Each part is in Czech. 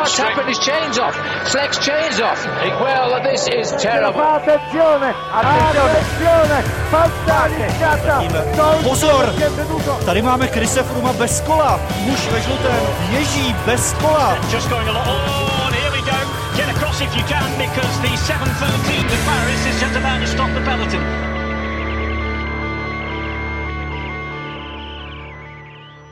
what's happened? His chain's off. Flex chain's off. Well, this is terrible. Attenzione, attenzione, Pozor! Tady máme Krise Fruma bez kola. Muž ve žlutém ježí bez kola. Just going along. Oh, and here we go. Get across if you can because the 7.13 to Paris is just about to stop the peloton.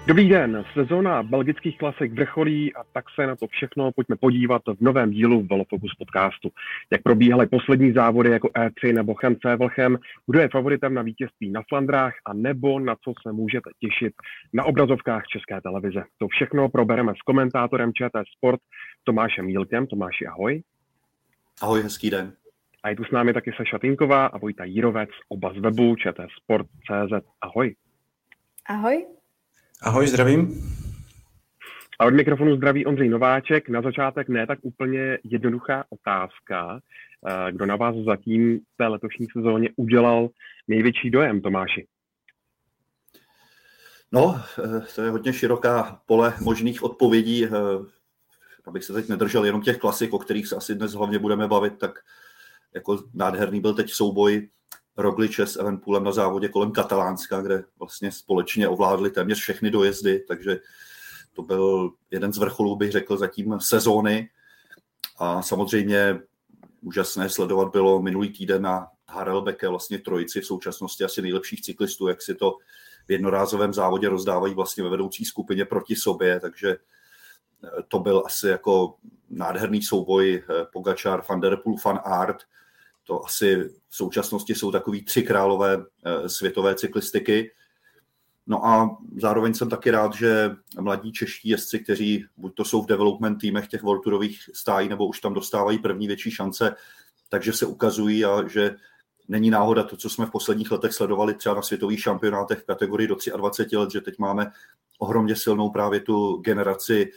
Dobrý den, sezóna belgických klasik vrcholí a tak se na to všechno pojďme podívat v novém dílu Velofocus podcastu. Jak probíhaly poslední závody jako E3 nebo Chemce Vlchem, kdo je favoritem na vítězství na Flandrách a nebo na co se můžete těšit na obrazovkách České televize. To všechno probereme s komentátorem ČT Sport Tomášem Mílkem. Tomáši, ahoj. Ahoj, hezký den. A je tu s námi taky Saša Tinková a Vojta Jírovec, oba z webu ČT Sport.cz. Ahoj. Ahoj. Ahoj, zdravím. A od mikrofonu zdraví Ondřej Nováček. Na začátek ne tak úplně jednoduchá otázka. Eh, kdo na vás zatím v té letošní sezóně udělal největší dojem, Tomáši? No, eh, to je hodně široká pole možných odpovědí. Eh, abych se teď nedržel jenom těch klasik, o kterých se asi dnes hlavně budeme bavit, tak jako nádherný byl teď souboj Rogliče s Evenpoolem na závodě kolem Katalánska, kde vlastně společně ovládli téměř všechny dojezdy, takže to byl jeden z vrcholů, bych řekl, zatím sezóny. A samozřejmě úžasné sledovat bylo minulý týden na Harelbeke, vlastně trojici v současnosti asi nejlepších cyklistů, jak si to v jednorázovém závodě rozdávají vlastně ve vedoucí skupině proti sobě, takže to byl asi jako nádherný souboj Pogačar, Van Der Poel, Van Aert, to asi v současnosti jsou takový tři králové eh, světové cyklistiky. No a zároveň jsem taky rád, že mladí čeští jezdci, kteří buď to jsou v development týmech těch World stájí, nebo už tam dostávají první větší šance, takže se ukazují a že není náhoda to, co jsme v posledních letech sledovali třeba na světových šampionátech v kategorii do 23 let, že teď máme ohromně silnou právě tu generaci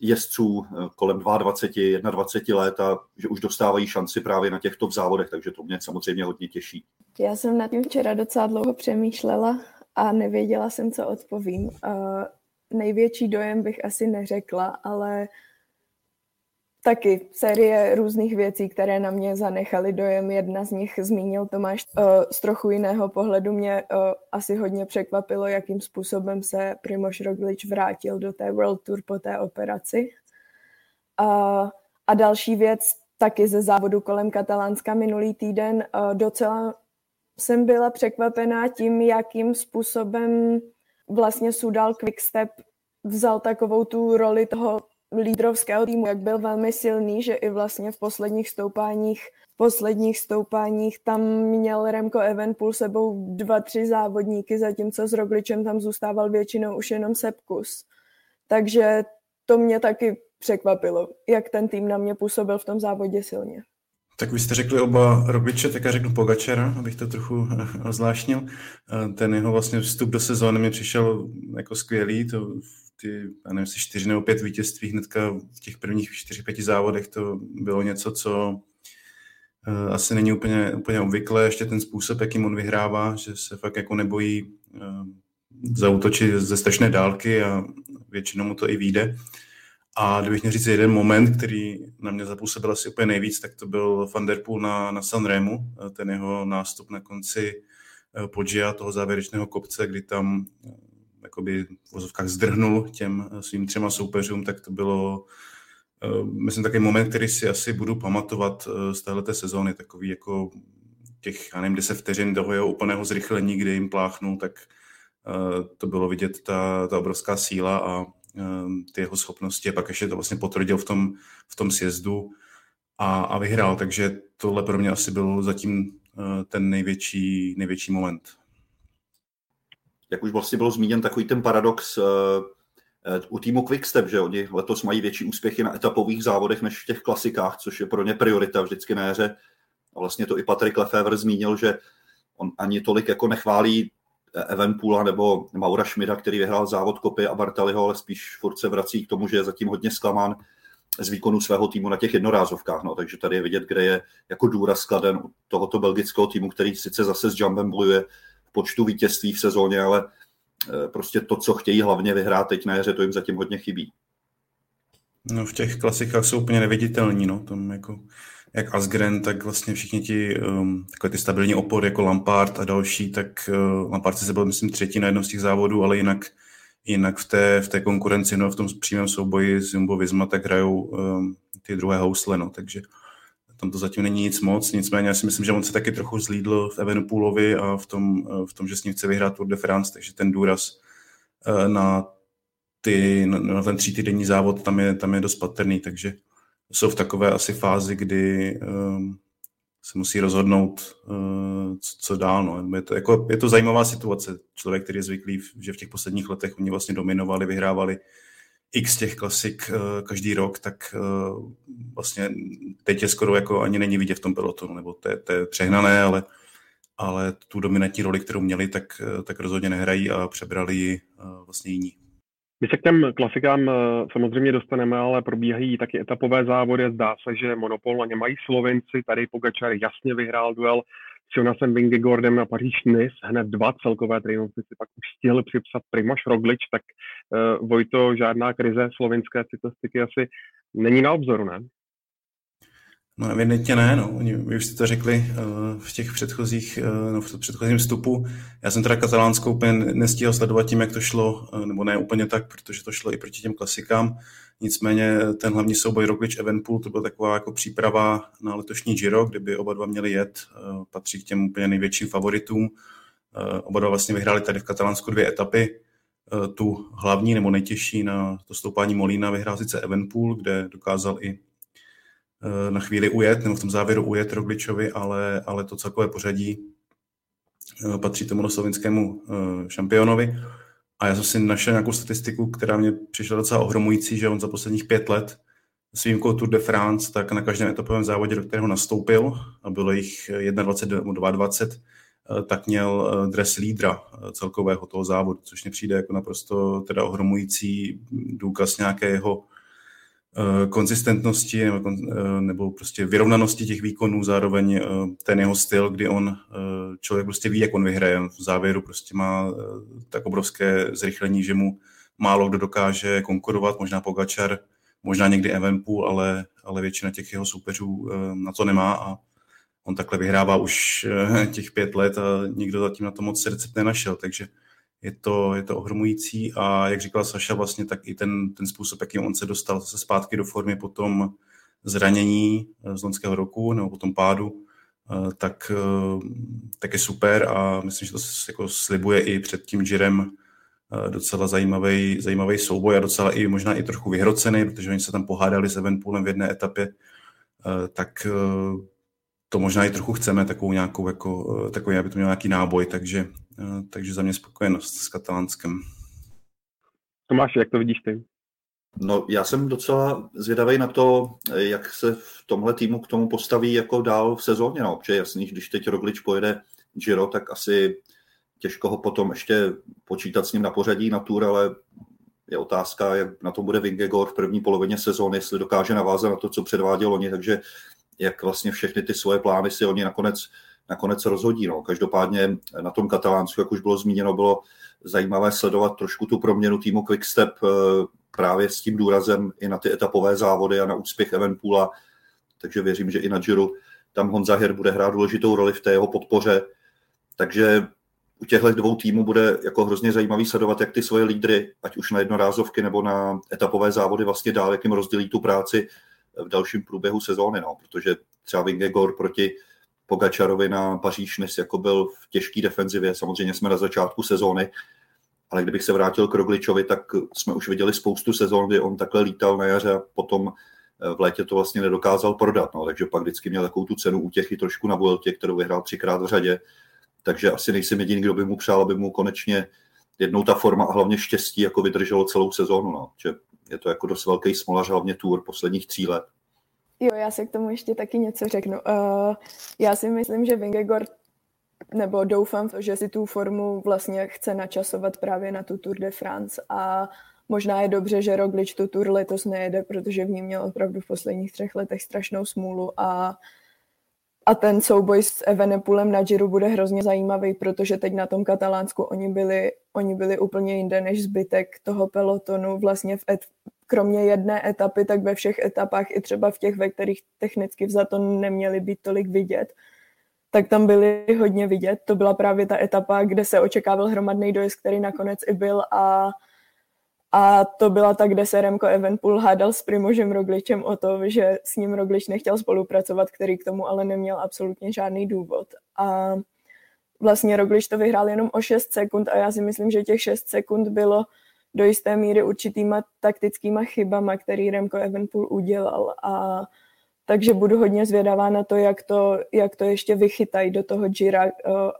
jezdců eh, kolem 22, 21 let a že už dostávají šanci právě na těchto závodech, takže to mě samozřejmě hodně těší. Já jsem nad tím včera docela dlouho přemýšlela a nevěděla jsem, co odpovím. Uh, největší dojem bych asi neřekla, ale taky série různých věcí, které na mě zanechaly dojem. Jedna z nich zmínil Tomáš uh, z trochu jiného pohledu. Mě uh, asi hodně překvapilo, jakým způsobem se Primoš Roglič vrátil do té World Tour po té operaci. A další věc, taky ze závodu kolem Katalánska minulý týden, uh, docela jsem byla překvapená tím, jakým způsobem vlastně Sudal Quickstep vzal takovou tu roli toho lídrovského týmu, jak byl velmi silný, že i vlastně v posledních stoupáních posledních stoupáních tam měl Remko Evenpool sebou dva, tři závodníky, zatímco s Rogličem tam zůstával většinou už jenom Sepkus. Takže to mě taky překvapilo, jak ten tým na mě působil v tom závodě silně. Tak vy jste řekli oba Rogliče, tak já řeknu Pogačera, abych to trochu ozvláštnil. Ten jeho vlastně vstup do sezóny mi přišel jako skvělý, to ty, já nevím, čtyři nebo pět vítězství hnedka v těch prvních čtyři, pěti závodech, to bylo něco, co uh, asi není úplně, úplně obvyklé, ještě ten způsob, jakým on vyhrává, že se fakt jako nebojí uh, zautočit ze strašné dálky a většinou mu to i vyjde. A kdybych měl říct jeden moment, který na mě zapůsobil asi úplně nejvíc, tak to byl Van Der Poel na, na Sanremu, ten jeho nástup na konci Podžia, toho závěrečného kopce, kdy tam jakoby v vozovkách zdrhnul těm eh, svým třema soupeřům, tak to bylo, uh, myslím, takový moment, který si asi budu pamatovat uh, z téhleté sezóny, takový jako těch, já nevím, 10 vteřin toho jeho úplného zrychlení, kdy jim pláchnul, tak to bylo vidět ta, ta obrovská síla a ty jeho schopnosti. A pak ještě to vlastně potvrdil v tom, v tom sjezdu a, a vyhrál, takže tohle pro mě asi byl zatím ten největší, největší moment jak už vlastně bylo zmíněn, takový ten paradox uh, u týmu Quickstep, že oni letos mají větší úspěchy na etapových závodech než v těch klasikách, což je pro ně priorita vždycky na jaře. A vlastně to i Patrick Lefevre zmínil, že on ani tolik jako nechválí eh, Evenpoola nebo Maura Schmida, který vyhrál závod Kopy a Bartaliho, ale spíš furt se vrací k tomu, že je zatím hodně zklamán z výkonu svého týmu na těch jednorázovkách. No, takže tady je vidět, kde je jako důraz skladen u tohoto belgického týmu, který sice zase s Jumpem bojuje počtu vítězství v sezóně, ale eh, prostě to, co chtějí hlavně vyhrát teď na jaře, to jim zatím hodně chybí. No v těch klasikách jsou úplně neviditelní, no, tam jako jak Asgren, tak vlastně všichni ti um, takové ty stabilní opory jako Lampard a další, tak uh, Lampard se byl, myslím, třetí na jednom z těch závodů, ale jinak, jinak v té, v té konkurenci, no v tom přímém souboji s Jumbo Visma, tak hrajou um, ty druhé housle, no, takže tam to zatím není nic moc, nicméně já si myslím, že on se taky trochu zlídl v Evenepoolovi a v tom, uh, v tom, že s ním chce vyhrát Tour de France, takže ten důraz uh, na, ty, na ten třítýdenní závod tam je, tam je dost patrný, takže jsou v takové asi fázi, kdy um, se musí rozhodnout, uh, co, co dál. No. Je, to, jako, je to zajímavá situace. Člověk, který je zvyklý, že v těch posledních letech oni vlastně dominovali, vyhrávali x těch klasik uh, každý rok, tak uh, vlastně teď je skoro jako ani není vidět v tom pelotonu, nebo to je, to je přehnané, ale, ale tu dominantní roli, kterou měli, tak, tak rozhodně nehrají a přebrali ji vlastně jiní. My se k těm klasikám eh, samozřejmě dostaneme, ale probíhají taky etapové závody. Zdá se, že monopol na ně mají Slovenci. Tady Pogačar jasně vyhrál duel s Jonasem Vingegordem na paříž nice Hned dva celkové triumfy si pak už stihl připsat Primoš Roglič, tak uh, Vojto, žádná krize slovenské cyklistiky asi není na obzoru, ne? No evidentně ne, no. Oni, vy už jste to řekli uh, v těch předchozích, uh, no, v předchozím vstupu. Já jsem teda katalánskou úplně nestíhal sledovat tím, jak to šlo, uh, nebo ne úplně tak, protože to šlo i proti těm klasikám. Nicméně ten hlavní souboj Roglič Evenpool, to byla taková jako příprava na letošní Giro, kde by oba dva měli jet, uh, patří k těm úplně největším favoritům. Uh, oba dva vlastně vyhráli tady v Katalánsku dvě etapy. Uh, tu hlavní nebo nejtěžší na to stoupání Molína vyhrál sice Evenpool, kde dokázal i Eh, na chvíli ujet, nebo v tom závěru ujet Rogličovi, ale, ale to celkové pořadí eh, patří tomu slovinskému eh, šampionovi. A já jsem si našel nějakou statistiku, která mě přišla docela ohromující, že on za posledních pět let s výjimkou Tour de France, tak na každém etapovém závodě, do kterého nastoupil, a bylo jich 21 nebo 22, tak měl dres lídra celkového toho závodu, což mi přijde jako naprosto teda ohromující důkaz nějakého Eh, konzistentnosti nebo, eh, nebo prostě vyrovnanosti těch výkonů, zároveň eh, ten jeho styl, kdy on, člověk prostě ví, jak on vyhraje. V závěru prostě má tak obrovské zrychlení, že mu málo kdo dokáže konkurovat, možná Pogačar, možná někdy Evenpool, ale, ale většina těch jeho soupeřů na to nemá a on takhle vyhrává už těch pět let a nikdo zatím na to moc recept nenašel, takže je to, je to ohromující a jak říkala Saša, vlastně tak i ten, ten způsob, jakým on se dostal se zpátky do formy po tom zranění eh, z loňského roku nebo po tom pádu, eh, tak, eh, tak je super a myslím, že to se jako slibuje i před tím Jirem docela zajímavý, zajímavý souboj a docela i možná i trochu vyhrocený, protože oni se tam pohádali s Evenpoolem v jedné etapě, tak to možná i trochu chceme, takovou nějakou, jako, takový, aby to měl nějaký náboj, takže Eh, takže za mě spokojenost s katalánskem. Tomáš, jak to vidíš ty? No, já jsem docela zvědavý na to, jak se v tomhle týmu k tomu postaví jako dál v sezóně. No, protože jasný, když teď Roglič pojede Giro, tak asi těžko ho potom ještě počítat s ním na pořadí na tour, ale je otázka, jak na to bude Vingegaard v první polovině sezóny, jestli dokáže navázat na to, co předváděl oni, takže jak vlastně všechny ty svoje plány si oni nakonec nakonec rozhodí. No. Každopádně na tom katalánsku, jak už bylo zmíněno, bylo zajímavé sledovat trošku tu proměnu týmu Quickstep eh, právě s tím důrazem i na ty etapové závody a na úspěch Evenpoola. Takže věřím, že i na Giro tam Honza Her bude hrát důležitou roli v té jeho podpoře. Takže u těchto dvou týmů bude jako hrozně zajímavý sledovat, jak ty svoje lídry, ať už na jednorázovky nebo na etapové závody vlastně dál, jak jim rozdělí tu práci v dalším průběhu sezóny, no, protože třeba Vingegaard proti Pogačarovi na Paříž, než jako byl v těžké defenzivě. Samozřejmě jsme na začátku sezóny, ale kdybych se vrátil k Rogličovi, tak jsme už viděli spoustu sezón, kdy on takhle lítal na jaře a potom eh, v létě to vlastně nedokázal prodat. No, takže pak vždycky měl takovou tu cenu útěchy trošku na Vueltě, kterou vyhrál třikrát v řadě. Takže asi nejsem jediný, kdo by mu přál, aby mu konečně jednou ta forma a hlavně štěstí jako vydrželo celou sezónu. No. Že je to jako dost velký smolař, hlavně tour posledních tří let. Jo, já se k tomu ještě taky něco řeknu. Uh, já si myslím, že Vingegaard, nebo doufám, že si tu formu vlastně chce načasovat právě na tu Tour de France a možná je dobře, že Roglič tu Tour letos nejede, protože v ní měl opravdu v posledních třech letech strašnou smůlu a a ten souboj s Evenepulem na Giro bude hrozně zajímavý, protože teď na tom katalánsku oni byli, oni byli úplně jinde než zbytek toho pelotonu. Vlastně v, et, kromě jedné etapy, tak ve všech etapách, i třeba v těch, ve kterých technicky vzato neměly být tolik vidět, tak tam byly hodně vidět. To byla právě ta etapa, kde se očekával hromadný dojezd, který nakonec i byl a a to byla ta, kde se Remko Evenpool hádal s Primožem Rogličem o to, že s ním Roglič nechtěl spolupracovat, který k tomu ale neměl absolutně žádný důvod. A vlastně Roglič to vyhrál jenom o 6 sekund a já si myslím, že těch 6 sekund bylo do jisté míry určitýma taktickýma chybama, který Remko Evenpool udělal a takže budu hodně zvědavá na to, jak to, jak to ještě vychytají do toho Gira eh,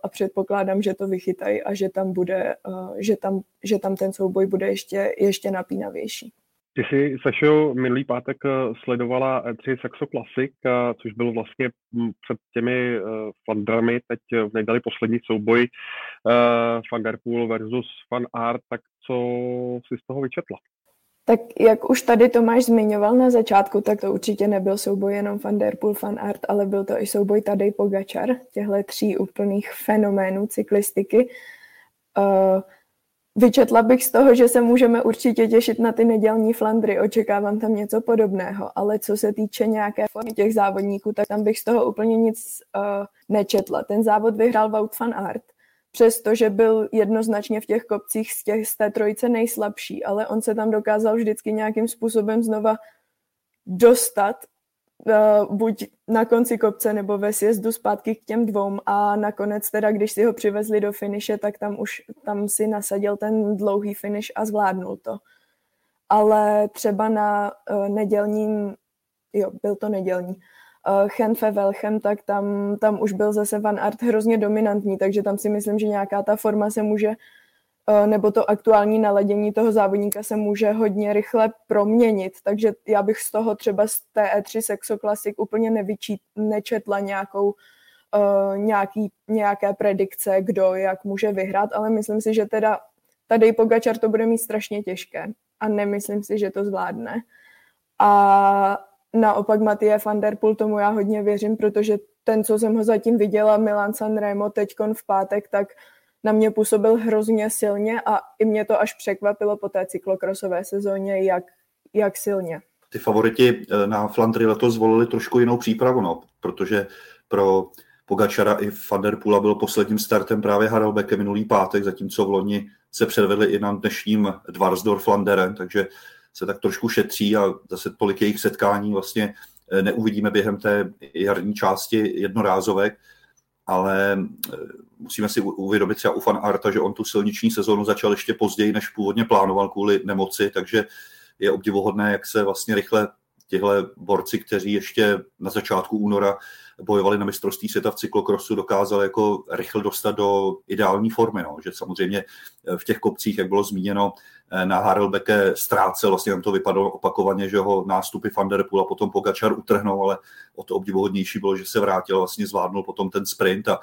a předpokládám, že to vychytají a že tam, bude, eh, že tam, že tam ten souboj bude ještě, ještě napínavější. Ty jsi, Sašo, minulý pátek eh, sledovala E3 Saxo Classic, což byl vlastně hm, před těmi Flandrami, teď v neděli poslední souboj Poel versus Van Art, tak co jsi z toho vyčetla? Tak jak už tady Tomáš zmiňoval na začátku, tak to určitě nebyl souboj jenom Van Der Poel, Van Art, ale byl to i souboj Tadej Pogačar, těchto tří úplných fenoménů cyklistiky. Uh, vyčetla bych z toho, že se můžeme určitě těšit na ty nedělní Flandry, očekávám tam něco podobného, ale co se týče nějaké formy těch závodníků, tak tam bych z toho úplně nic uh, nečetla. Ten závod vyhrál Wout van Art, přestože byl jednoznačně v těch kopcích z, těch, z té trojice nejslabší, ale on se tam dokázal vždycky nějakým způsobem znova dostat, uh, buď na konci kopce nebo ve sjezdu zpátky k těm dvou a nakonec teda, když si ho přivezli do finiše, tak tam už tam si nasadil ten dlouhý finish a zvládnul to. Ale třeba na uh, nedělním, jo, byl to nedělní, Eh, Velchem, tak tam, tam už byl zase Van Art hrozně dominantní, takže tam si myslím, že nějaká ta forma se může, eh, nebo to aktuální naladění toho závodníka se může hodně rychle proměnit, takže já bych z toho třeba z té E3 Sexo Classic úplně nevyčít, nečetla nějakou Uh, nějaký, nějaké predikce, kdo jak může vyhrát, ale myslím si, že teda tady Pogačar to bude mít strašně těžké a nemyslím si, že to zvládne. A Naopak Matie van der Poel, tomu já hodně věřím, protože ten, co jsem ho zatím viděla, Milan Sanremo teďkon v pátek, tak na mě působil hrozně silně a i mě to až překvapilo po té cyklokrosové sezóně, jak, jak silně. Ty favoriti eh, na Flandry letos zvolili trošku jinou přípravu, no, protože pro Pogačara i Van der Poola byl posledním startem právě Harelbeke minulý pátek, zatímco v loni se předvedli i na dnešním Dvarsdorf Flanderen, takže se tak trošku šetří a zase tolik jejich setkání vlastně eh, neuvidíme během té jarní části jednorázovek, ale eh, musíme si uvědomit třeba u Fan Arta, že on tu silniční sezónu začal ještě později, než původně plánoval kvůli nemoci, takže je obdivuhodné, jak se vlastně rychle těhle borci, kteří ještě na začátku února bojovali na mistrovství světa v cyklokrosu, dokázali jako rychle dostat do ideální formy. No. Že samozřejmě eh, v těch kopcích, jak bylo zmíněno, eh, na Harelbeke ztrácel, vlastně tam to vypadalo opakovaně, že ho nástupy Van Der Poel a potom Pogačar utrhnou, ale o to obdivuhodnější bylo, že se vrátil, vlastně zvládnul potom ten sprint a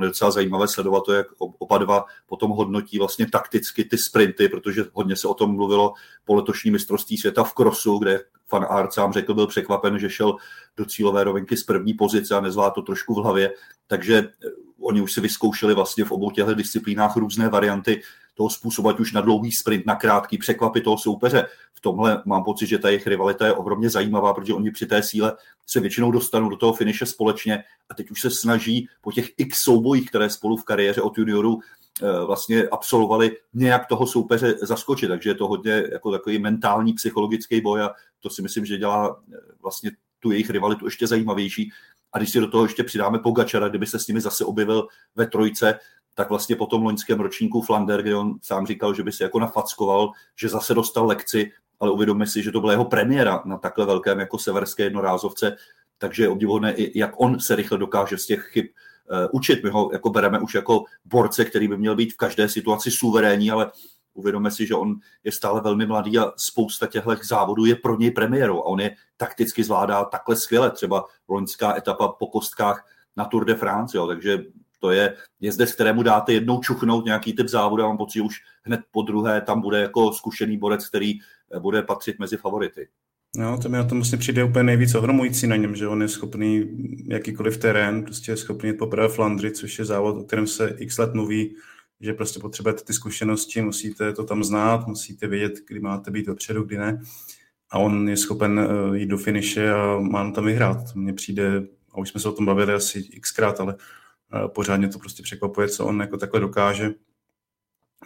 je docela zajímavé sledovat to, jak oba dva potom hodnotí vlastně takticky ty sprinty, protože hodně se o tom mluvilo po letošní mistrovství světa v krosu, kde Fan Art sám řekl, byl překvapen, že šel do cílové rovinky z první pozice a nezvládl to trošku v hlavě, takže eh, oni už si vyzkoušeli vlastně v obou těchto disciplínách různé varianty toho způsobu, ať už na dlouhý sprint, na krátký, překvapit toho soupeře. Tomhle mám pocit, že ta jejich rivalita je ohromně zajímavá, protože oni při té síle se většinou dostanou do toho finiše společně a teď už se snaží po těch x soubojích, které spolu v kariéře od juniorů eh, vlastně absolvovali nějak toho soupeře zaskočit, takže je to hodně jako takový mentální, psychologický boj a to si myslím, že dělá eh, vlastně tu jejich rivalitu ještě zajímavější. A když si do toho ještě přidáme Pogačara, kdyby se s nimi zase objevil ve trojce, tak vlastně po tom loňském ročníku Flander, kde on sám říkal, že by se jako nafackoval, že zase dostal lekci, ale uvědomme si, že to byla jeho premiéra na takhle velkém jako severské jednorázovce, takže je obdivuhodné, jak on se rychle dokáže z těch chyb uh, učit. My ho jako bereme už jako borce, který by měl být v každé situaci suverénní, ale uvědomme si, že on je stále velmi mladý a spousta těchto závodů je pro něj premiérou a on je takticky zvládá takhle skvěle, třeba loňská etapa po kostkách na Tour de France, jo, takže to je jezdec, kterému dáte jednou čuchnout nějaký typ závodu a mám pocit, už hned po druhé tam bude jako zkušený borec, který eh, bude patřit mezi favority. No, to mi na tom vlastně přijde úplně nejvíc ohromující na něm, že on je schopný jakýkoliv terén, prostě je schopný jít poprvé Flandry, což je závod, o kterém se x let mluví, že prostě potřebujete ty zkušenosti, musíte to tam znát, musíte vědět, kdy máte být dopředu, kdy ne. a on je schopen jít do finiše a má tam vyhrát. Mně přijde, a už jsme se o tom bavili asi xkrát, ale pořádně to prostě překvapuje, co on jako takhle dokáže.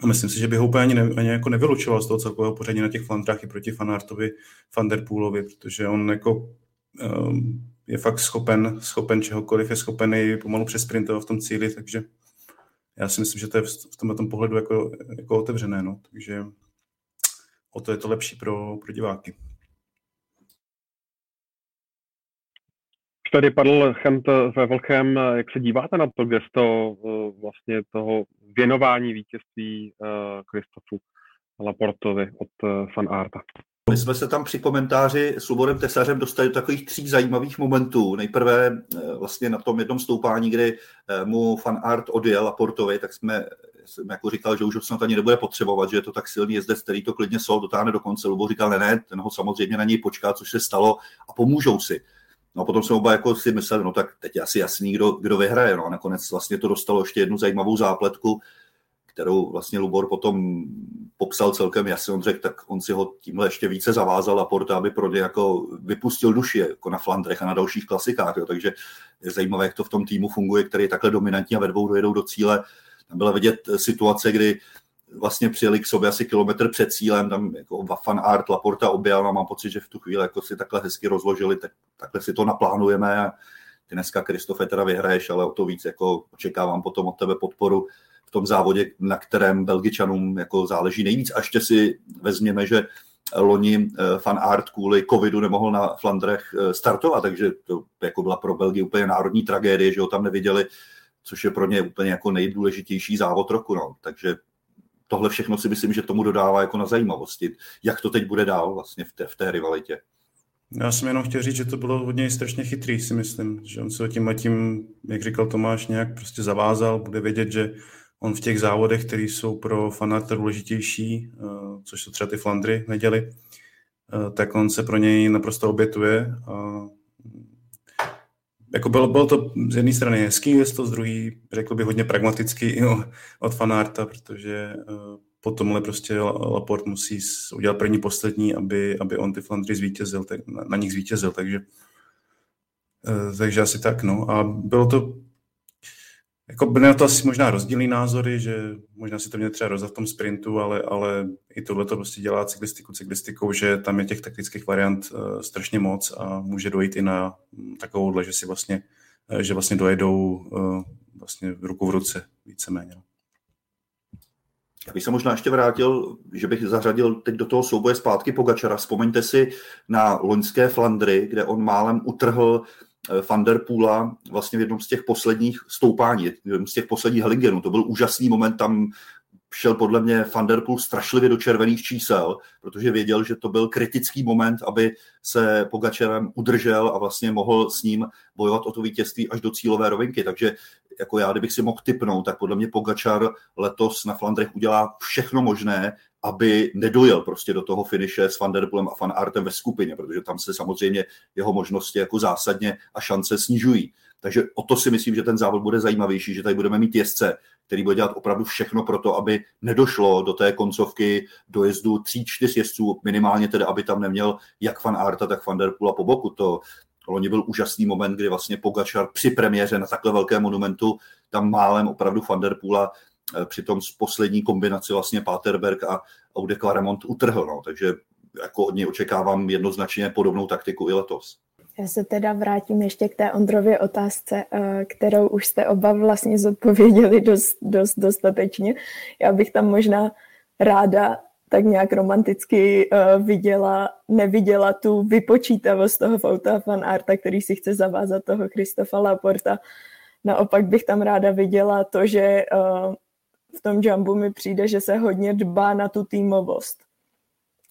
A myslím si, že by ho úplně ani, ne, ani jako nevylučoval z toho celkového pořadí na těch flandrách i proti Fanartovi, Fanderpoolovi, protože on jako um, je fakt schopen, schopen čehokoliv, je schopen i pomalu přesprintovat v tom cíli, takže já si myslím, že to je v tomhle tom pohledu jako, jako otevřené, no. takže o to je to lepší pro, pro diváky. tady padl Chent ve Velkém, jak se díváte na to gesto eh, vlastně toho věnování vítězství Kristofu eh, Laportovi od eh, Fan Arta? My jsme se tam při komentáři s Luborem Tesařem dostali do takových tří zajímavých momentů. Nejprve vlastně na tom jednom stoupání, kdy mu Fan Art odjel Laportovi, tak jsme jsem jako říkal, že už ho snad ani nebude potřebovat, že je to tak silný jezdec, který to klidně sol dotáhne do konce. Lubo říkal, ne, ne, ten ho samozřejmě na něj počká, což se stalo a pomůžou si. No a potom jsem oba jako si myslel, no tak teď je asi jasný, kdo, kdo vyhraje. No a nakonec vlastně to dostalo ještě jednu zajímavou zápletku, kterou vlastně Lubor potom popsal celkem jasně. On řekl, tak on si ho tímhle ještě více zavázal a Porta, aby pro ně jako vypustil duši jako na Flandrech a na dalších klasikách. Jo. Takže je zajímavé, jak to v tom týmu funguje, který je takhle dominantní a ve dvou dojedou do cíle. Tam byla vidět situace, kdy vlastně přijeli k sobě asi kilometr před cílem, tam jako Fan Art, Laporta objel a mám pocit, že v tu chvíli jako si takhle hezky rozložili, tak, takhle si to naplánujeme a ty dneska Kristofe teda vyhraješ, ale o to víc jako očekávám potom od tebe podporu v tom závodě, na kterém Belgičanům jako záleží nejvíc. A ještě si vezměme, že loni eh, Fan Art kvůli covidu nemohl na Flandrech eh, startovat, takže to jako byla pro Belgii úplně národní tragédie, že ho tam neviděli, což je pro ně úplně jako nejdůležitější závod roku. No. Takže tohle všechno si myslím, že tomu dodává jako na zajímavosti, jak to teď bude dál vlastně v té, v té rivalitě. Já jsem jenom chtěl říct, že to bylo hodně strašně chytrý, si myslím, že on se tím a tím, jak říkal Tomáš, nějak prostě zavázal, bude vědět, že on v těch závodech, které jsou pro fanáta důležitější, eh, což jsou třeba ty Flandry neděli, eh, tak on se pro něj naprosto obětuje a jako bylo, bylo to z jedné strany hezký to z druhé, řekl bych, hodně pragmatický i od fanárta, protože uh, po tomhle prostě Laport musí udělat první, poslední, aby, aby on ty Flandry zvítězil, tak, na, na nich zvítězil, takže uh, takže asi tak, no. A bylo to jako na to asi možná rozdílný názory, že možná si to mě třeba rozdat v tom sprintu, ale, ale i tohle to prostě dělá cyklistiku cyklistikou, že tam je těch taktických variant uh, strašně moc a může dojít i na um, takovouhle, že si vlastně, uh, že vlastně dojedou uh, vlastně ruku v ruce víceméně. Já bych se možná ještě vrátil, že bych zařadil teď do toho souboje zpátky Pogačara. Vzpomeňte si na loňské Flandry, kde on málem utrhl Van der vlastně v jednom z těch posledních stoupání, jednom z těch posledních Hellingenů. To byl úžasný moment, tam šel podle mě Van der strašlivě do červených čísel, protože věděl, že to byl kritický moment, aby se Pogačerem udržel a vlastně mohl s ním bojovat o to vítězství až do cílové rovinky. Takže jako já, kdybych si mohl typnout, tak podle mě Pogačar letos na Flandrech udělá všechno možné, aby nedojel prostě do toho finiše s Van Der Poelem a Van Artem ve skupině, protože tam se samozřejmě jeho možnosti jako zásadně a šance snižují. Takže o to si myslím, že ten závod bude zajímavější, že tady budeme mít jezdce, který bude dělat opravdu všechno pro to, aby nedošlo do té koncovky dojezdu tří, čtyř jezdců, minimálně tedy, aby tam neměl jak Van Arta, tak Van Der Poel a po boku. To loni byl úžasný moment, kdy vlastně Pogačar při premiéře na takhle velkém monumentu tam málem opravdu Van Der Poola přitom z poslední kombinaci vlastně Paterberg a Aude Claremont utrhl. No. Takže jako od něj očekávám jednoznačně podobnou taktiku i letos. Já se teda vrátím ještě k té Ondrově otázce, eh, kterou už jste oba vlastně zodpověděli dost, dost dostatečně. Já bych tam možná ráda tak nějak romanticky uh, viděla, neviděla tu vypočítavost toho Fauta fan Arta, který si chce zavázat toho Kristofa Laporta. Naopak bych tam ráda viděla to, že v tom jumpu mi přijde, že se hodně dbá na tu týmovost.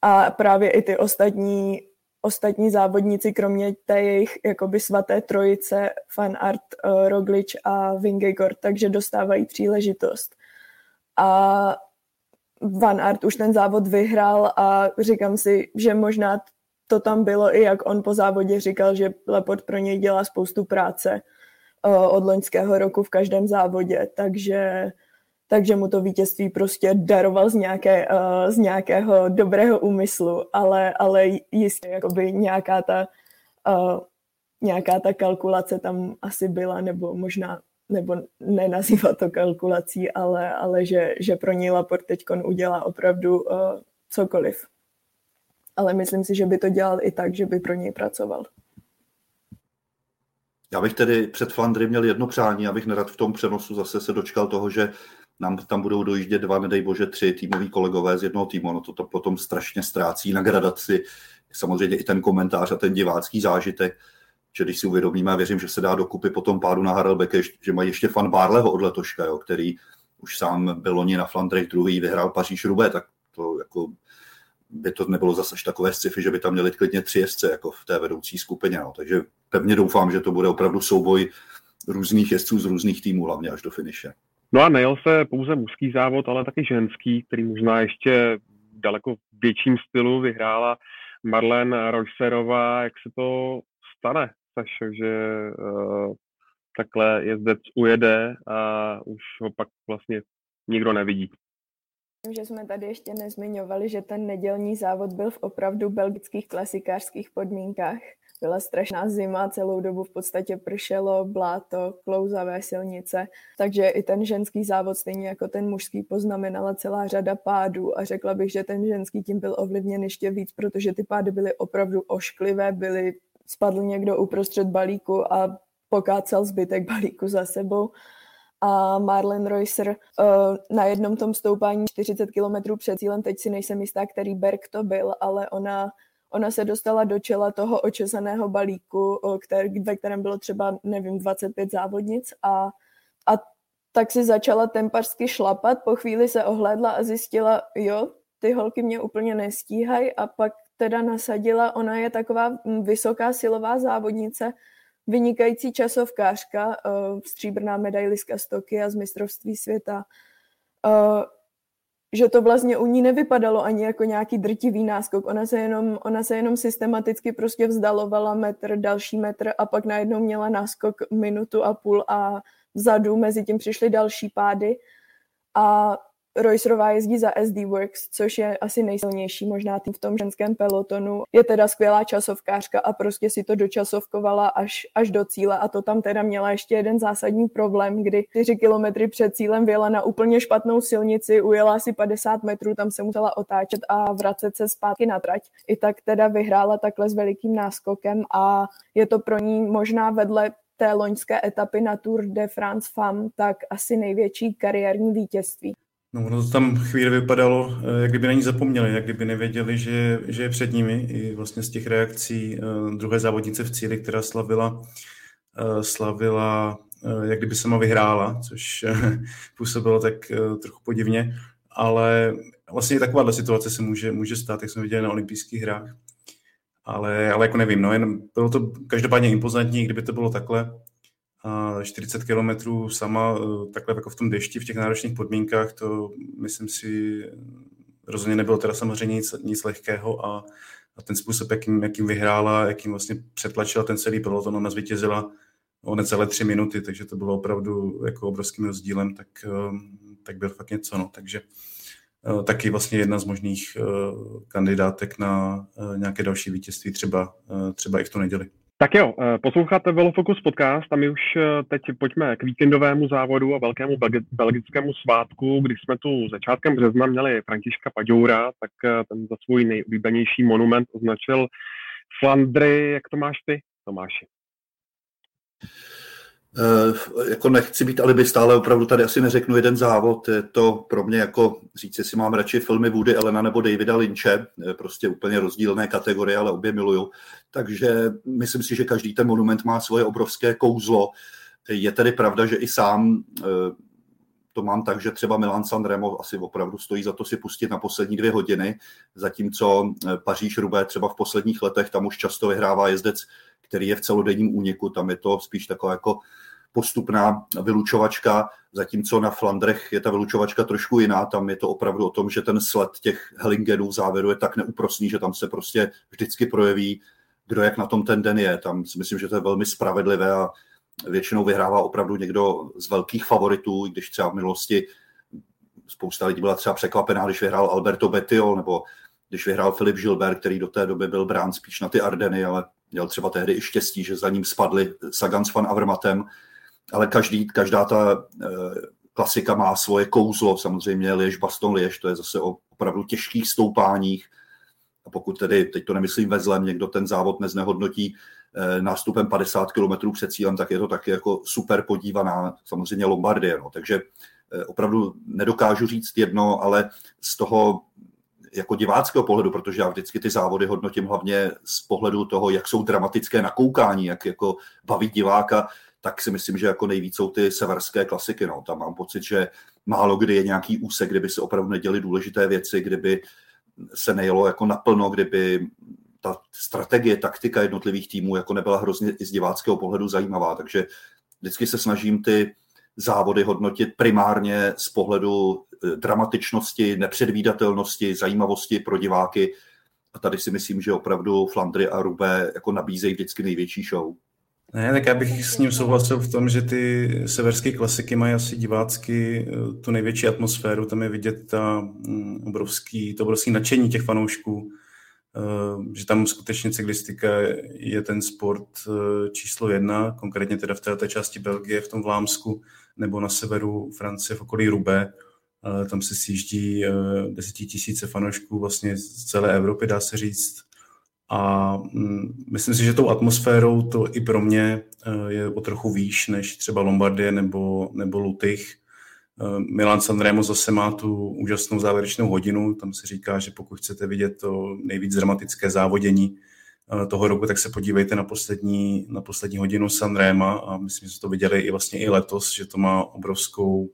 A právě i ty ostatní, ostatní závodníci, kromě té jejich jakoby svaté trojice, Fan Art, uh, Roglič a Vingegor, takže dostávají příležitost. A Van Art už ten závod vyhrál a říkám si, že možná to tam bylo i jak on po závodě říkal, že Lepot pro něj dělá spoustu práce uh, od loňského roku v každém závodě, takže takže mu to vítězství prostě daroval z, nějaké, uh, z nějakého dobrého úmyslu, ale, ale jistě jakoby nějaká ta, uh, nějaká ta kalkulace tam asi byla, nebo možná nebo nenazývat to kalkulací, ale, ale že, že pro něj Laport teď udělá opravdu uh, cokoliv. Ale myslím si, že by to dělal i tak, že by pro něj pracoval. Já bych tedy před Flandry měl jedno přání, abych nerad v tom přenosu zase se dočkal toho, že nám tam budou dojíždět dva, nedej bože, tři týmoví kolegové z jednoho týmu. No to, to potom strašně ztrácí na gradaci. Samozřejmě i ten komentář a ten divácký zážitek že když si uvědomíme, a věřím, že se dá dokupy po tom pádu na Harelbeke, že mají ještě fan Barleho od letoška, jo, který už sám byl loni na Flandrech druhý, vyhrál Paříž Rubé, tak to jako by to nebylo zase takové sci-fi, že by tam měli klidně tři jezdce jako v té vedoucí skupině. No. Takže pevně doufám, že to bude opravdu souboj různých jezdců z různých týmů, hlavně až do finiše. No a nejel se pouze mužský závod, ale taky ženský, který možná ještě daleko větším stylu vyhrála Marlene Roycerová. Jak se to stane? Sašo, že uh, takhle jezdec ujede a už ho pak vlastně nikdo nevidí. Že jsme tady ještě nezmiňovali, že ten nedělní závod byl v opravdu belgických klasikářských podmínkách. Byla strašná zima, celou dobu v podstatě pršelo, bláto, klouzavé silnice, takže i ten ženský závod, stejně jako ten mužský, poznamenala celá řada pádů a řekla bych, že ten ženský tím byl ovlivněn ještě víc, protože ty pády byly opravdu ošklivé, byly spadl někdo uprostřed balíku a pokácel zbytek balíku za sebou. A Marlen Reusser uh, na jednom tom stoupání 40 km před cílem, teď si nejsem jistá, který berg to byl, ale ona, ona se dostala do čela toho očesaného balíku, který, ve kterém bylo třeba, nevím, 25 závodnic a, a tak si začala tempařsky šlapat, po chvíli se ohlédla a zjistila, jo, ty holky mě úplně nestíhají a pak teda nasadila, ona je taková mm, vysoká silová závodnice, vynikající časovkářka, stříbrná medailistka z Tokia z mistrovství světa, že to vlastně u ní nevypadalo ani jako nějaký drtivý náskok. Ona se jenom, ona se jenom systematicky prostě vzdalovala metr, další metr a pak najednou měla náskok minutu a půl a vzadu mezi tím přišly další pády. A Roycerová jezdí za SD Works, což je asi nejsilnější možná tým v tom ženském pelotonu. Je teda skvělá časovkářka a prostě si to dočasovkovala až, až do cíle a to tam teda měla ještě jeden zásadní problém, kdy 4 kilometry před cílem vyjela na úplně špatnou silnici, ujela si 50 metrů, tam se musela otáčet a vracet se zpátky na trať. I tak teda vyhrála takhle s velikým náskokem a je to pro ní možná vedle té loňské etapy na Tour de France Femme, tak asi největší kariérní vítězství. No, ono to tam chvíli vypadalo, eh, jak kdyby na ní zapomněli, jak kdyby nevěděli, že, že je před nimi. I vlastně z těch reakcí uh, druhé závodnice v cíli, která slavila, uh, slavila jak kdyby sama vyhrála, což působilo tak trochu podivně. Ale vlastně takováhle situace se může, může stát, jak jsme viděli na olympijských hrách. Ale, ale jako nevím, no, jen bylo to každopádně impozantní, kdyby to bylo takhle, 40 kilometrů sama, eh, takhle jako v tom dešti, v těch náročných podmínkách, to myslím si rozhodně nebylo teda samozřejmě nic, nic lehkého a, a ten způsob, jakým, jakým vyhrála, jakým vlastně přetlačila ten celý peloton, ona zvítězila o necelé tři minuty, takže to bylo opravdu jako obrovským rozdílem, tak, eh, tak byl fakt něco. No. Takže eh, taky vlastně jedna z možných kandidátek na nějaké další vítězství, třeba, třeba i v tu neděli. Tak jo, eh, posloucháte Velofocus podcast a my už eh, teď pojďme k víkendovému závodu a velkému belgickému svátku, když jsme tu začátkem března měli Františka Paďoura, tak eh, ten za svůj nejoblíbenější monument označil Flandry. Jak to máš ty, Tomáši? Uh, jako nechci být ale opravdu tady asi neřeknu jeden závod. Je to pro mě jako říct, jestli mám radši filmy Woody Elena nebo Davida Lynche, prostě úplně rozdílné kategorie, ale obě miluju. Takže myslím si, že každý ten monument má svoje obrovské kouzlo. Je tedy pravda, že i sám uh, to mám tak, že třeba Milan Sanremo asi opravdu stojí za to si pustit na poslední dvě hodiny, zatímco Paříž Rubé třeba v posledních letech tam už často vyhrává jezdec, který je v celodenním úniku, tam je to spíš taková jako postupná vylučovačka, zatímco na Flandrech je ta vylučovačka trošku jiná, tam je to opravdu o tom, že ten sled těch Hellingenů v závěru je tak neúprosný, že tam se prostě vždycky projeví, kdo jak na tom ten den je. Tam si myslím, že to je velmi spravedlivé a většinou vyhrává opravdu někdo z velkých favoritů, když třeba v minulosti spousta lidí byla třeba překvapená, když vyhrál Alberto Betio, nebo když vyhrál Filip Gilbert, který do té doby byl brán spíš na ty Ardeny, ale měl třeba tehdy i štěstí, že za ním spadli Sagan s Van Avermatem, ale každý, každá ta e, klasika má svoje kouzlo, samozřejmě Liež, Baston, Liež, to je zase o opravdu těžkých stoupáních, a pokud tedy, teď to nemyslím ve zlem, někdo ten závod neznehodnotí e, nástupem 50 km před cílem, tak je to taky jako super podívaná, samozřejmě Lombardie, no. takže e, opravdu nedokážu říct jedno, ale z toho jako diváckého pohledu, protože já vždycky ty závody hodnotím hlavně z pohledu toho, jak jsou dramatické nakoukání, jak jako baví diváka, tak si myslím, že jako nejvíc jsou ty severské klasiky. No. Tam mám pocit, že málo kdy je nějaký úsek, kdyby se opravdu neděli důležité věci, kdyby se nejelo jako naplno, kdyby ta strategie, taktika jednotlivých týmů jako nebyla hrozně i z diváckého pohledu zajímavá. Takže vždycky se snažím ty závody hodnotit primárně z pohledu eh, dramatičnosti, nepředvídatelnosti, zajímavosti pro diváky. A tady si myslím, že opravdu Flandry a Rubé jako nabízejí vždycky největší show. Ne, tak já bych s ním souhlasil v tom, že ty severské klasiky mají asi divácky eh, tu největší atmosféru, tam je vidět ta mm, obrovský, to obrovský nadšení těch fanoušků, eh, že tam skutečně cyklistika je ten sport číslo jedna, konkrétně teda v této části Belgie, v tom Vlámsku, nebo na severu Francie v okolí Rubé. Tam se sjíždí eh, desetitisíce fanoušků vlastně z celé Evropy, dá se říct. A mm, myslím si, že tou atmosférou to i pro mě eh, je o trochu výš než třeba Lombardie nebo, nebo Lutych. Eh, Milan Sanremo zase má tu úžasnou závěrečnou hodinu. Tam se říká, že pokud chcete vidět to nejvíc dramatické závodění, Eh, toho roku, tak se podívejte na poslední, na poslední hodinu Sanrema a myslím, že to viděli i vlastně i letos, že to má obrovskou,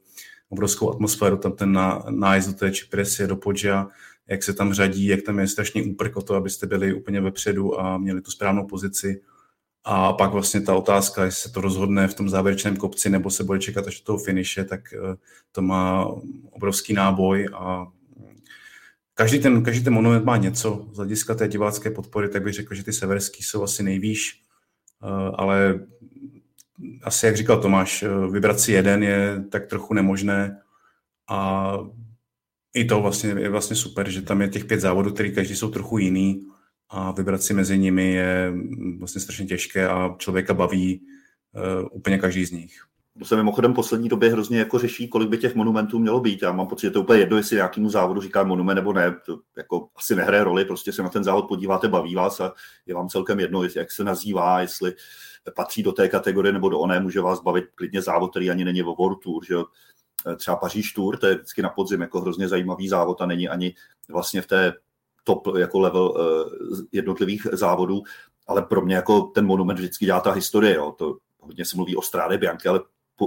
obrovskou atmosféru, tam ten nájezd do té Čipresie, do Podža, jak se tam řadí, jak tam je strašný úprk o to, abyste byli úplně vepředu a měli tu správnou pozici. A pak vlastně ta otázka, jestli se to rozhodne v tom závěrečném kopci nebo se bude čekat až do toho finiše, tak eh, to má obrovský náboj a každý ten, každý ten monument má něco. Z hlediska té divácké podpory, tak bych řekl, že ty severský jsou asi nejvýš, eh, ale asi, jak říkal Tomáš, eh, vybrat si jeden je tak trochu nemožné a i to vlastně je vlastně super, že tam je těch pět závodů, který každý jsou trochu jiný a vybrat si mezi nimi je vlastně strašně těžké a člověka baví uh, úplně každý z nich. To se mimochodem poslední době hrozně jako řeší, kolik by těch monumentů mělo být. Já mám pocit, že to je úplně jedno, jestli nějakému závodu říká monument nebo ne. To jako asi nehraje roli, prostě se na ten závod podíváte, baví vás a je vám celkem jedno, jak se nazývá, jestli patří do té kategorie nebo do oné, může vás bavit klidně závod, který ani není o World Tour, že jo? Třeba Paříž Tour, to je vždycky na podzim jako hrozně zajímavý závod a není ani vlastně v té top jako level uh, jednotlivých závodů, ale pro mě jako ten monument vždycky dělá ta historie, jo? to hodně se mluví o Stráde Bianchi, ale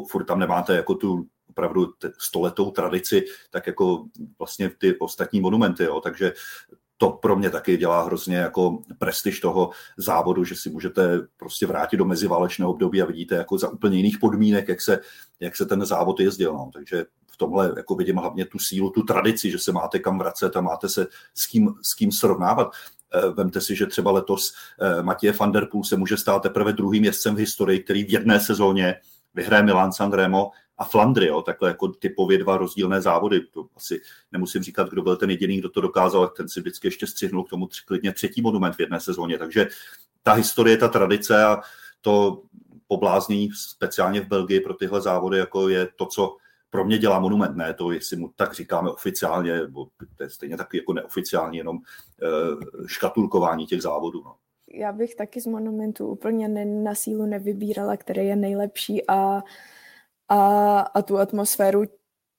furt tam nemáte jako tu opravdu stoletou tradici, tak jako vlastně ty ostatní monumenty, jo. takže to pro mě taky dělá hrozně jako prestiž toho závodu, že si můžete prostě vrátit do meziválečného období a vidíte jako za úplně jiných podmínek, jak se, jak se ten závod jezdil. No. Takže v tomhle jako vidím hlavně tu sílu, tu tradici, že se máte kam vracet a máte se s kým, s kým srovnávat. Eh, vemte si, že třeba letos eh, Matěje van der Poel se může stát teprve druhým jezdcem v historii, který v jedné sezóně vyhraje Milan Sanremo a Flandry, jo, takhle jako typově dva rozdílné závody. To asi nemusím říkat, kdo byl ten jediný, kdo to dokázal, ten si vždycky ještě střihnul k tomu tři, klidně třetí monument v jedné sezóně. Takže ta historie, ta tradice a to pobláznění speciálně v Belgii pro tyhle závody, jako je to, co pro mě dělá monument, ne to, jestli mu tak říkáme oficiálně, nebo to je stejně taky jako neoficiálně, jenom uh, škatulkování těch závodů. No já bych taky z monumentu úplně na sílu nevybírala, který je nejlepší a, a, a tu atmosféru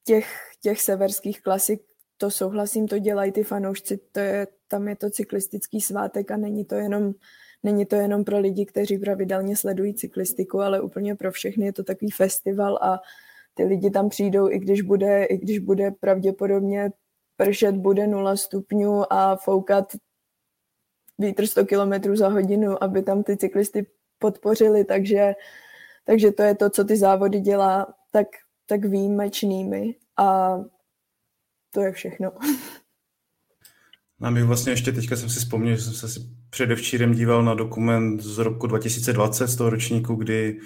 těch, těch severských klasik, to souhlasím, to dělají ty fanoušci, to je, tam je to cyklistický svátek a není to jenom Není to jenom pro lidi, kteří pravidelně sledují cyklistiku, ale úplně pro všechny je to takový festival a ty lidi tam přijdou, i když bude, i když bude pravděpodobně pršet, bude 0 stupňů a foukat vítr 100 km za hodinu, aby tam ty cyklisty podpořili, takže, takže to je to, co ty závody dělá tak, tak výjimečnými a to je všechno. A my vlastně ještě teďka jsem si vzpomněl, že jsem se si předevčírem díval na dokument z roku 2020 z toho ročníku, kdy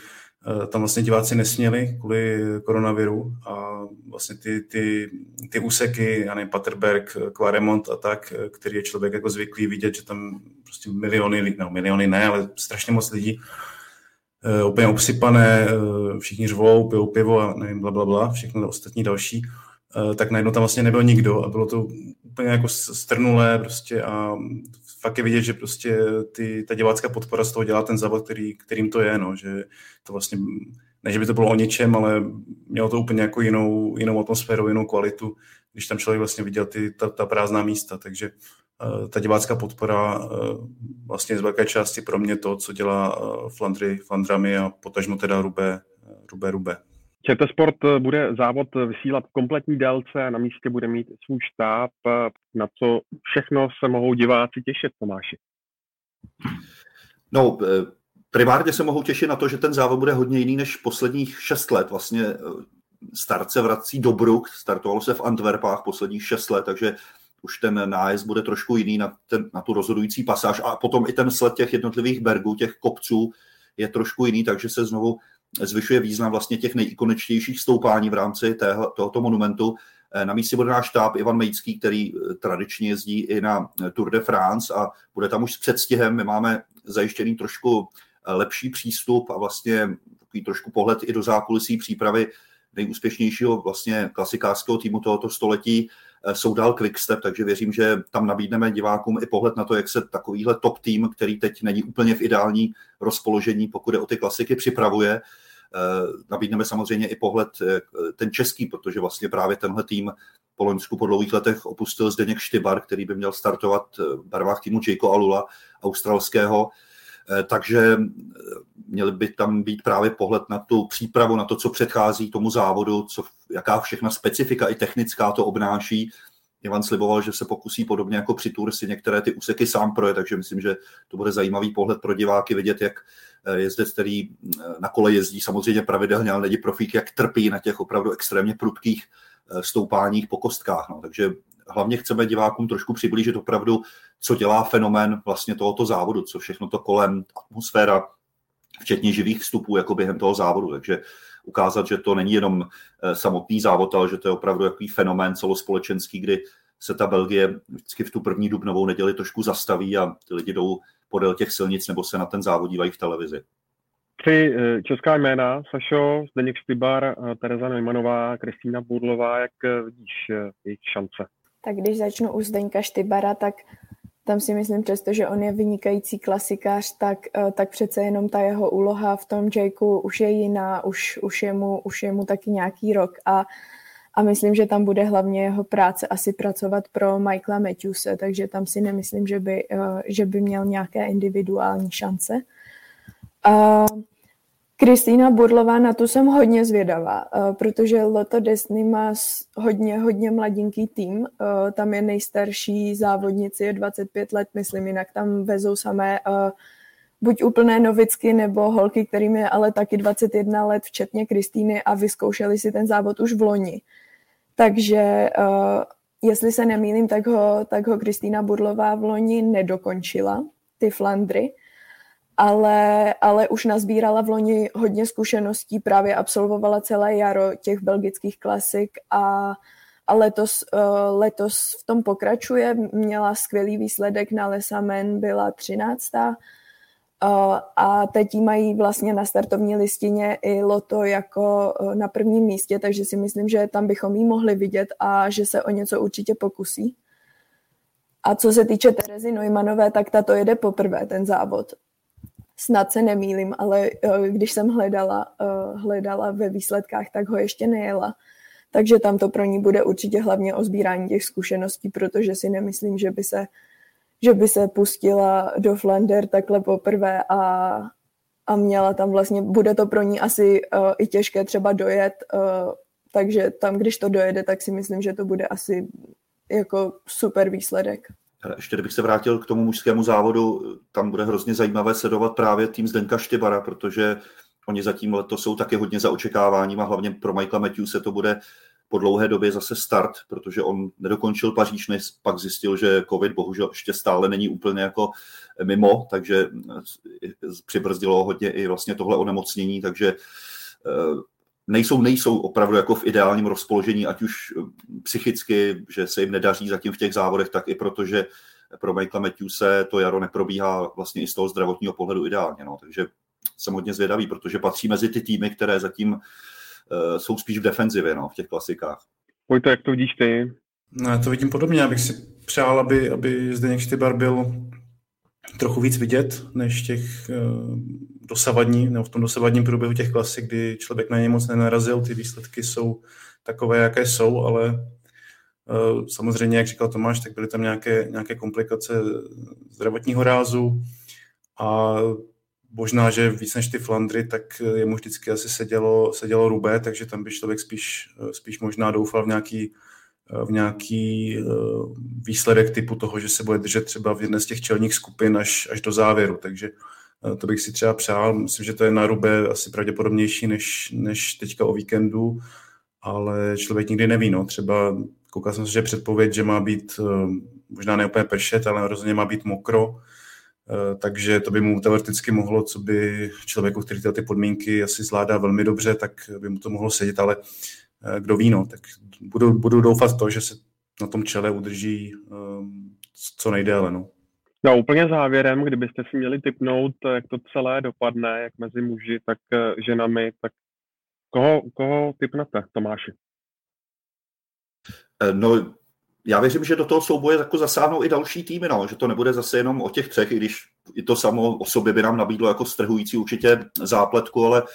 tam vlastně diváci nesměli kvůli koronaviru a vlastně ty, ty, ty úseky, já nevím, Paterberg, Claremont a tak, který je člověk jako zvyklý vidět, že tam prostě miliony, no miliony ne, ale strašně moc lidí úplně obsypané, uh, všichni řvou, pijou pivo a nevím, bla, bla, bla, všechno ostatní další, uh, tak najednou tam vlastně nebyl nikdo a bylo to úplně jako strnulé prostě a fakt je vidět, že prostě ty, ta divácká podpora z toho dělá ten závod, který, kterým to je, no, že to vlastně, ne, že by to bylo o ničem, ale mělo to úplně jako jinou, jinou atmosféru, jinou kvalitu, když tam člověk vlastně viděl ty, ta, ta prázdná místa, takže uh, ta divácká podpora uh, vlastně z velké části pro mě to, co dělá Flandry, Flandrami a potažmo teda Rube, Rube, Rube. ČT Sport bude závod vysílat v kompletní délce a na místě bude mít svůj štáb, na co všechno se mohou diváci těšit, Tomáši. No, primárně se mohou těšit na to, že ten závod bude hodně jiný než posledních šest let. Vlastně start se vrací do Bruk, startovalo se v Antwerpách posledních šest let, takže už ten nájezd bude trošku jiný na, ten, na tu rozhodující pasáž a potom i ten sled těch jednotlivých bergů, těch kopců je trošku jiný, takže se znovu zvyšuje význam vlastně těch nejikoničtějších stoupání v rámci tého, tohoto monumentu. Eh, na místě bude náš štáb Ivan Mejcký, který eh, tradičně jezdí i na Tour de France a bude tam už s předstihem. My máme zajištěný trošku eh, lepší přístup a vlastně takový trošku pohled i do zákulisí přípravy nejúspěšnějšího vlastně klasikářského týmu tohoto století jsou dál Quickstep, takže věřím, že tam nabídneme divákům i pohled na to, jak se takovýhle top tým, který teď není úplně v ideální rozpoložení, pokud je o ty klasiky, připravuje. Nabídneme samozřejmě i pohled ten český, protože vlastně právě tenhle tým po Loňsku po dlouhých letech opustil Zdeněk Štybar, který by měl startovat v barvách týmu Jayko Alula, australského. Eh, takže eh, měl by tam být právě pohled na tu přípravu, na to, co předchází tomu závodu, co, jaká všechna specifika i technická to obnáší. Ivan sliboval, že se pokusí podobně jako při Tour si některé ty úseky sám projet, takže myslím, že to bude zajímavý pohled pro diváky vidět, jak eh, jezdec, který na kole jezdí samozřejmě pravidelně, ale není profík, jak trpí na těch opravdu extrémně prudkých stoupáních po kostkách. No. Takže hlavně chceme divákům trošku přiblížit opravdu, co dělá fenomén vlastně tohoto závodu, co všechno to kolem, atmosféra, včetně živých vstupů jako během toho závodu. Takže ukázat, že to není jenom eh, samotný závod, ale že to je opravdu takový fenomén celospolečenský, kdy se ta Belgie vždycky v tu první dubnovou neděli trošku zastaví a ty lidi jdou podél těch silnic nebo se na ten závod dívají v televizi. Tři eh, česká jména, Sašo, Zdeněk Štybar, eh, Tereza Neumanová, Kristýna Budlová, jak vidíš jejich šance? Tak když začnu u Zdeňka Štybara, tak tam si myslím, přesto, že on je vynikající klasikář, tak, eh, tak přece jenom ta jeho úloha v tom Jakeu už je jiná, už, už, je, mu, už je mu taky nějaký rok a, a myslím, že tam bude hlavně jeho práce asi pracovat pro Michaela Matthewse, takže tam si nemyslím, že by, eh, že by měl nějaké individuální šance. A Kristýna Burlová, na tu jsem hodně zvědavá, eh, protože Loto Destiny má hodně, hodně mladinký tým. Eh, tam je nejstarší závodnici, je 25 let, myslím, jinak tam vezou samé eh, buď úplné novicky, nebo holky, kterým je ale taky 21 let, včetně Kristýny a vyzkoušeli si ten závod už v loni. Takže jestli se nemýlím, tak ho, tak ho Kristýna Burlová v loni nedokončila, ty Flandry ale, ale už nazbírala v loni hodně zkušeností, právě absolvovala celé jaro těch belgických klasik a, a letos, uh, letos v tom pokračuje. Měla skvělý výsledek na Lesamen, byla 13. Uh, a teď jí mají vlastně na startovní listině i Loto jako uh, na prvním místě, takže si myslím, že tam bychom jí mohli vidět a že se o něco určitě pokusí. A co se týče Terezy Neumanové, tak ta to jede poprvé, ten závod snad se nemýlim, ale eh, když jsem hledala, eh, hledala ve výsledkách, tak ho ještě nejela. Takže tam to pro ní bude určitě hlavně o sbírání těch zkušeností, protože si nemyslím, že by se, že by se pustila do Flander takhle poprvé a, a měla tam vlastně, bude to pro ní asi uh, i těžké třeba dojet, uh, takže tam, když to dojede, tak si myslím, že to bude asi jako super výsledek. Ještě kdybych se vrátil k tomu mužskému závodu, tam bude hrozně zajímavé sledovat právě tým Zdenka Štěbara, protože oni zatím letos jsou taky hodně za očekáváním a hlavně pro Michaela Matthew se to bude po dlouhé době zase start, protože on nedokončil Paříž, než pak zjistil, že covid bohužel ještě stále není úplně jako mimo, takže přibrzdilo hodně i vlastně tohle onemocnění, takže nejsou, nejsou opravdu jako v ideálním rozpoložení, ať už psychicky, že se jim nedaří zatím v těch závodech, tak i protože pro Michaela Matthewse to jaro neprobíhá vlastně i z toho zdravotního pohledu ideálně. No. Takže jsem hodně zvědavý, protože patří mezi ty týmy, které zatím uh, jsou spíš v defenzivě no, v těch klasikách. Pojďte, jak to vidíš ty? No, já to vidím podobně, abych si přál, aby, aby Zdeněk Štybar byl trochu víc vidět, než těch uh, dosavadní, nebo v tom dosavadním průběhu těch klasik, kdy člověk na ně moc nenarazil, ty výsledky jsou takové, jaké jsou, ale uh, samozřejmě, jak říkal Tomáš, tak byly tam nějaké, nějaké komplikace zdravotního rázu a možná, že víc než ty Flandry, tak jemu vždycky asi sedělo, sedělo rubé, takže tam by člověk spíš, spíš možná doufal v nějaký, v nějaký eh, výsledek typu toho, že se bude držet třeba v jedné z těch čelních skupin až, až do závěru. Takže eh, to bych si třeba přál. Myslím, že to je na rubé asi pravděpodobnější než, než teďka o víkendu, ale člověk nikdy neví. No. Třeba koukal jsem se, že předpověď, že má být eh, možná ne úplně pršet, ale rozhodně má být mokro, Eh, takže to by mu teoreticky mohlo, co by člověku, který ty podmínky asi zvládá velmi dobře, tak by mu to mohlo sedět, ale eh, kdo ví, no, tak budu, budu doufat to, že se na tom čele udrží co nejdéle. No. No úplně závěrem, kdybyste si měli typnout, jak to celé dopadne, jak mezi muži, tak ženami, tak koho, koho typnete, Tomáši? No, já věřím, že do toho souboje jako zasáhnou i další týmy, no, že to nebude zase jenom o těch třech, i když i to samo o sobě by nám nabídlo jako strhující určitě zápletku, ale uh,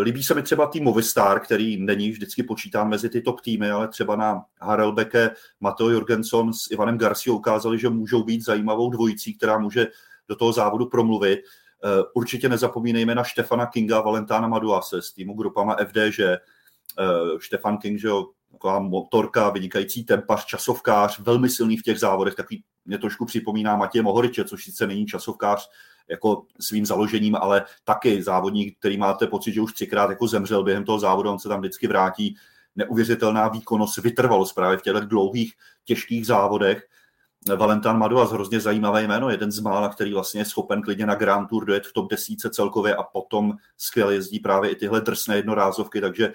líbí se mi třeba tým Movistar, který není vždycky počítán mezi ty top týmy, ale třeba na Harelbeke, Mateo Jorgenson s Ivanem Garcia ukázali, že můžou být zajímavou dvojicí, která může do toho závodu promluvit. Uh, určitě nezapomínejme na Štefana Kinga a Valentána Maduase z týmu grupama FDŽ. Uh, Štefan King, že jo, taková motorka, vynikající tempař, časovkář, velmi silný v těch závodech, takový mě trošku připomíná Matěje Mohoriče, což sice není časovkář jako svým založením, ale taky závodník, který máte pocit, že už třikrát jako zemřel během toho závodu, on se tam vždycky vrátí. Neuvěřitelná výkonnost, vytrvalost právě v těch dlouhých, těžkých závodech. Valentán Maduas, hrozně zajímavé jméno, jeden z mála, který vlastně je schopen klidně na Grand Tour dojet v top desíce celkově a potom skvěle jezdí právě i tyhle drsné jednorázovky, takže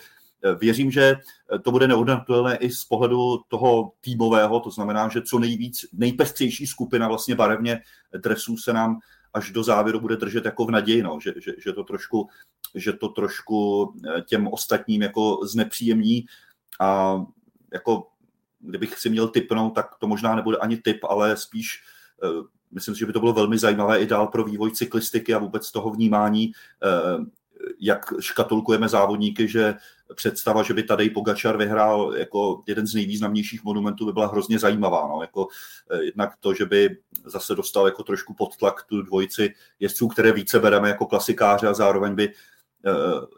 Věřím, že to bude neodnatelné i z pohledu toho týmového, to znamená, že co nejvíc, nejpestřejší skupina vlastně barevně dresů se nám až do závěru bude držet jako v naději, no, že, že, že, to trošku, že to trošku eh, těm ostatním jako znepříjemní. A jako kdybych si měl typnout, tak to možná nebude ani typ, ale spíš eh, myslím si, že by to bylo velmi zajímavé i dál pro vývoj cyklistiky a vůbec toho vnímání eh, jak škatulkujeme závodníky, že představa, že by tady Pogačar vyhrál jako jeden z nejvýznamnějších monumentů by byla hrozně zajímavá. No. Jako, eh, jednak to, že by zase dostal jako trošku pod tlak tu dvojici jezdců, které více bereme jako klasikáře a zároveň by eh,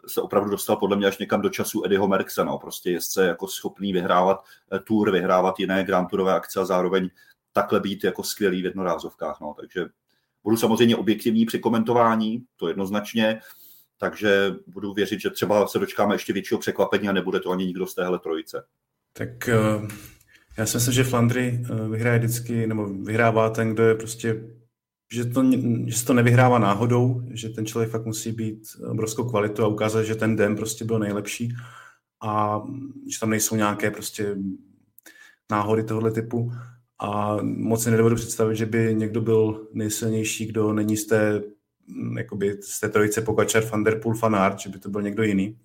se opravdu dostal podle mě až někam do času Eddieho Merkse, no, prostě jezdce jako schopný vyhrávat eh, tour, vyhrávat jiné Grand Tourové akce a zároveň takhle být jako skvělý v jednorázovkách, no, takže budu samozřejmě objektivní při komentování, to jednoznačně, takže budu věřit, že třeba se dočkáme ještě většího překvapení a nebude to ani nikdo z téhle trojice. Tak eh, já si myslím, že Flandry eh, vyhraje vždycky, nebo vyhrává ten, kdo je prostě, že, to, že se to nevyhrává náhodou, že ten člověk fakt musí být obrovskou kvalitu a ukázat, že ten den prostě byl nejlepší a že tam nejsou nějaké prostě náhody tohoto typu. A moc si nedovedu představit, že by někdo byl nejsilnější, kdo není z té jakoby z té trojice Pogačar, Van Der Poel, že by to byl někdo jiný.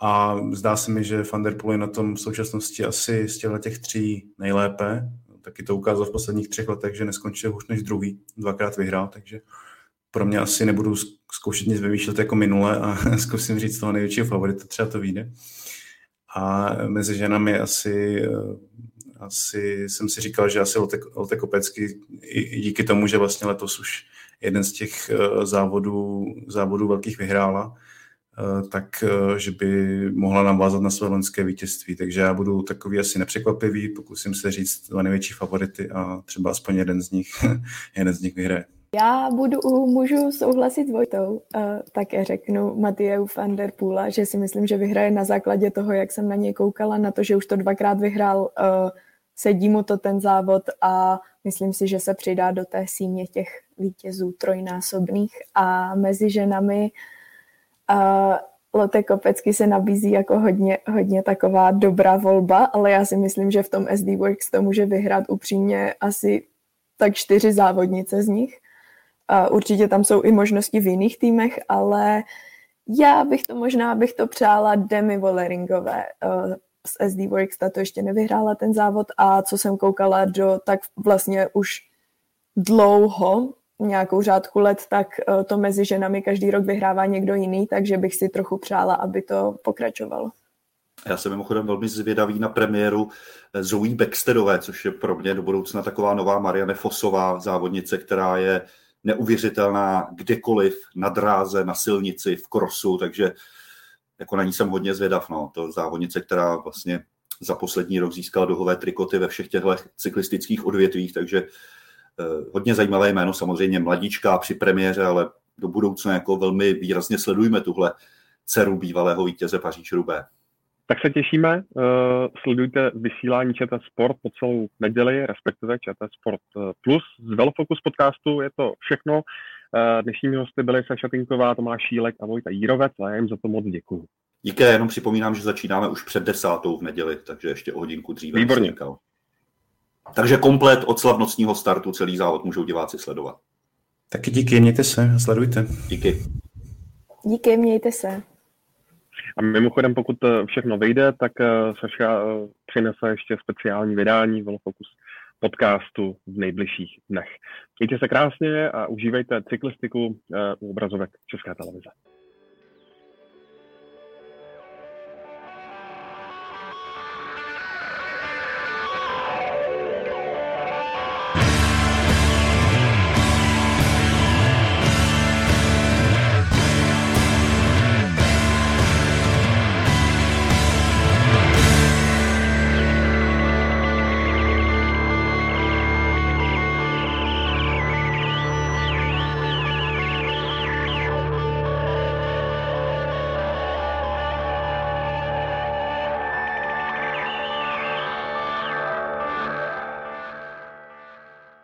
A zdá se mi, že Van Der Poel je na tom v současnosti asi z těchto těch tří nejlépe. Taky to ukázal v posledních třech letech, že neskončil už než druhý. Dvakrát vyhrál, takže pro mě asi nebudu zkoušet nic vymýšlet jako minule a zkusím říct toho největšího favorita, třeba to vyjde. A mezi ženami asi, eh, asi jsem si říkal, že asi Lotte Kopecky i díky tomu, že vlastně letos už jeden z těch eh, závodů, závodů velkých vyhrála, eh, tak eh, že by mohla navázat na své loňské vítězství. Takže já budu takový asi nepřekvapivý, pokusím se říct dva největší favority a třeba aspoň jeden z nich, jeden z nich vyhraje. Já budu, můžu souhlasit s Vojtou, také řeknu Matěju van der Poola, že si myslím, že vyhraje na základě toho, jak jsem na něj koukala, na to, že už to dvakrát vyhrál, uh, sedí mu to ten závod a myslím si, že se přidá do té síně těch vítězů trojnásobných a mezi ženami uh, Lotte Kopecky se nabízí jako hodně, hodně taková dobrá volba, ale já si myslím, že v tom SD Works to může vyhrát upřímně asi tak čtyři závodnice z nich. A určitě tam jsou i možnosti v jiných týmech, ale já bych to možná bych to přála Demi Wolleringové uh, z SD Works, ta to ještě nevyhrála ten závod a co jsem koukala do, tak vlastně už dlouho, nějakou řádku let, tak uh, to mezi ženami každý rok vyhrává někdo jiný, takže bych si trochu přála, aby to pokračovalo. Já jsem mimochodem velmi zvědavý na premiéru Zoe Baxterové, což je pro mě do budoucna taková nová Marianne Fosová závodnice, která je neuvěřitelná kdekoliv na dráze, na silnici, v krosu, takže jako na ní jsem hodně zvědav. No. To závodnice, která vlastně za poslední rok získala duhové trikoty ve všech těchto cyklistických odvětvích, takže eh, hodně zajímavé jméno, samozřejmě mladíčka při premiéře, ale do budoucna jako velmi výrazně sledujeme tuhle dceru bývalého vítěze Paříž-Roubaix. Tak se těšíme, uh, sledujte vysílání ČT Sport po celou neděli, respektive ČT Sport eh, Plus. Z Velofocus podcastu je to všechno. Uh, dnešními hosty byly Saša Tinková, Tomáš Šílek a Vojta Jírovec a já jim za to moc děkuju. Díky, jenom připomínám, že začínáme už před desátou v neděli, takže ještě o hodinku dříve. Výborně. Takže komplet od slavnostního startu celý závod můžou diváci sledovat. Taky díky, mějte se, sledujte. Díky. Díky, mějte se. A mimochodem, pokud eh, všechno vyjde, tak eh, Saša eh, přinese ještě speciální vydání Velofocus podcastu v nejbližších dnech. Mějte se krásně a užívejte cyklistiku u obrazovek České televize.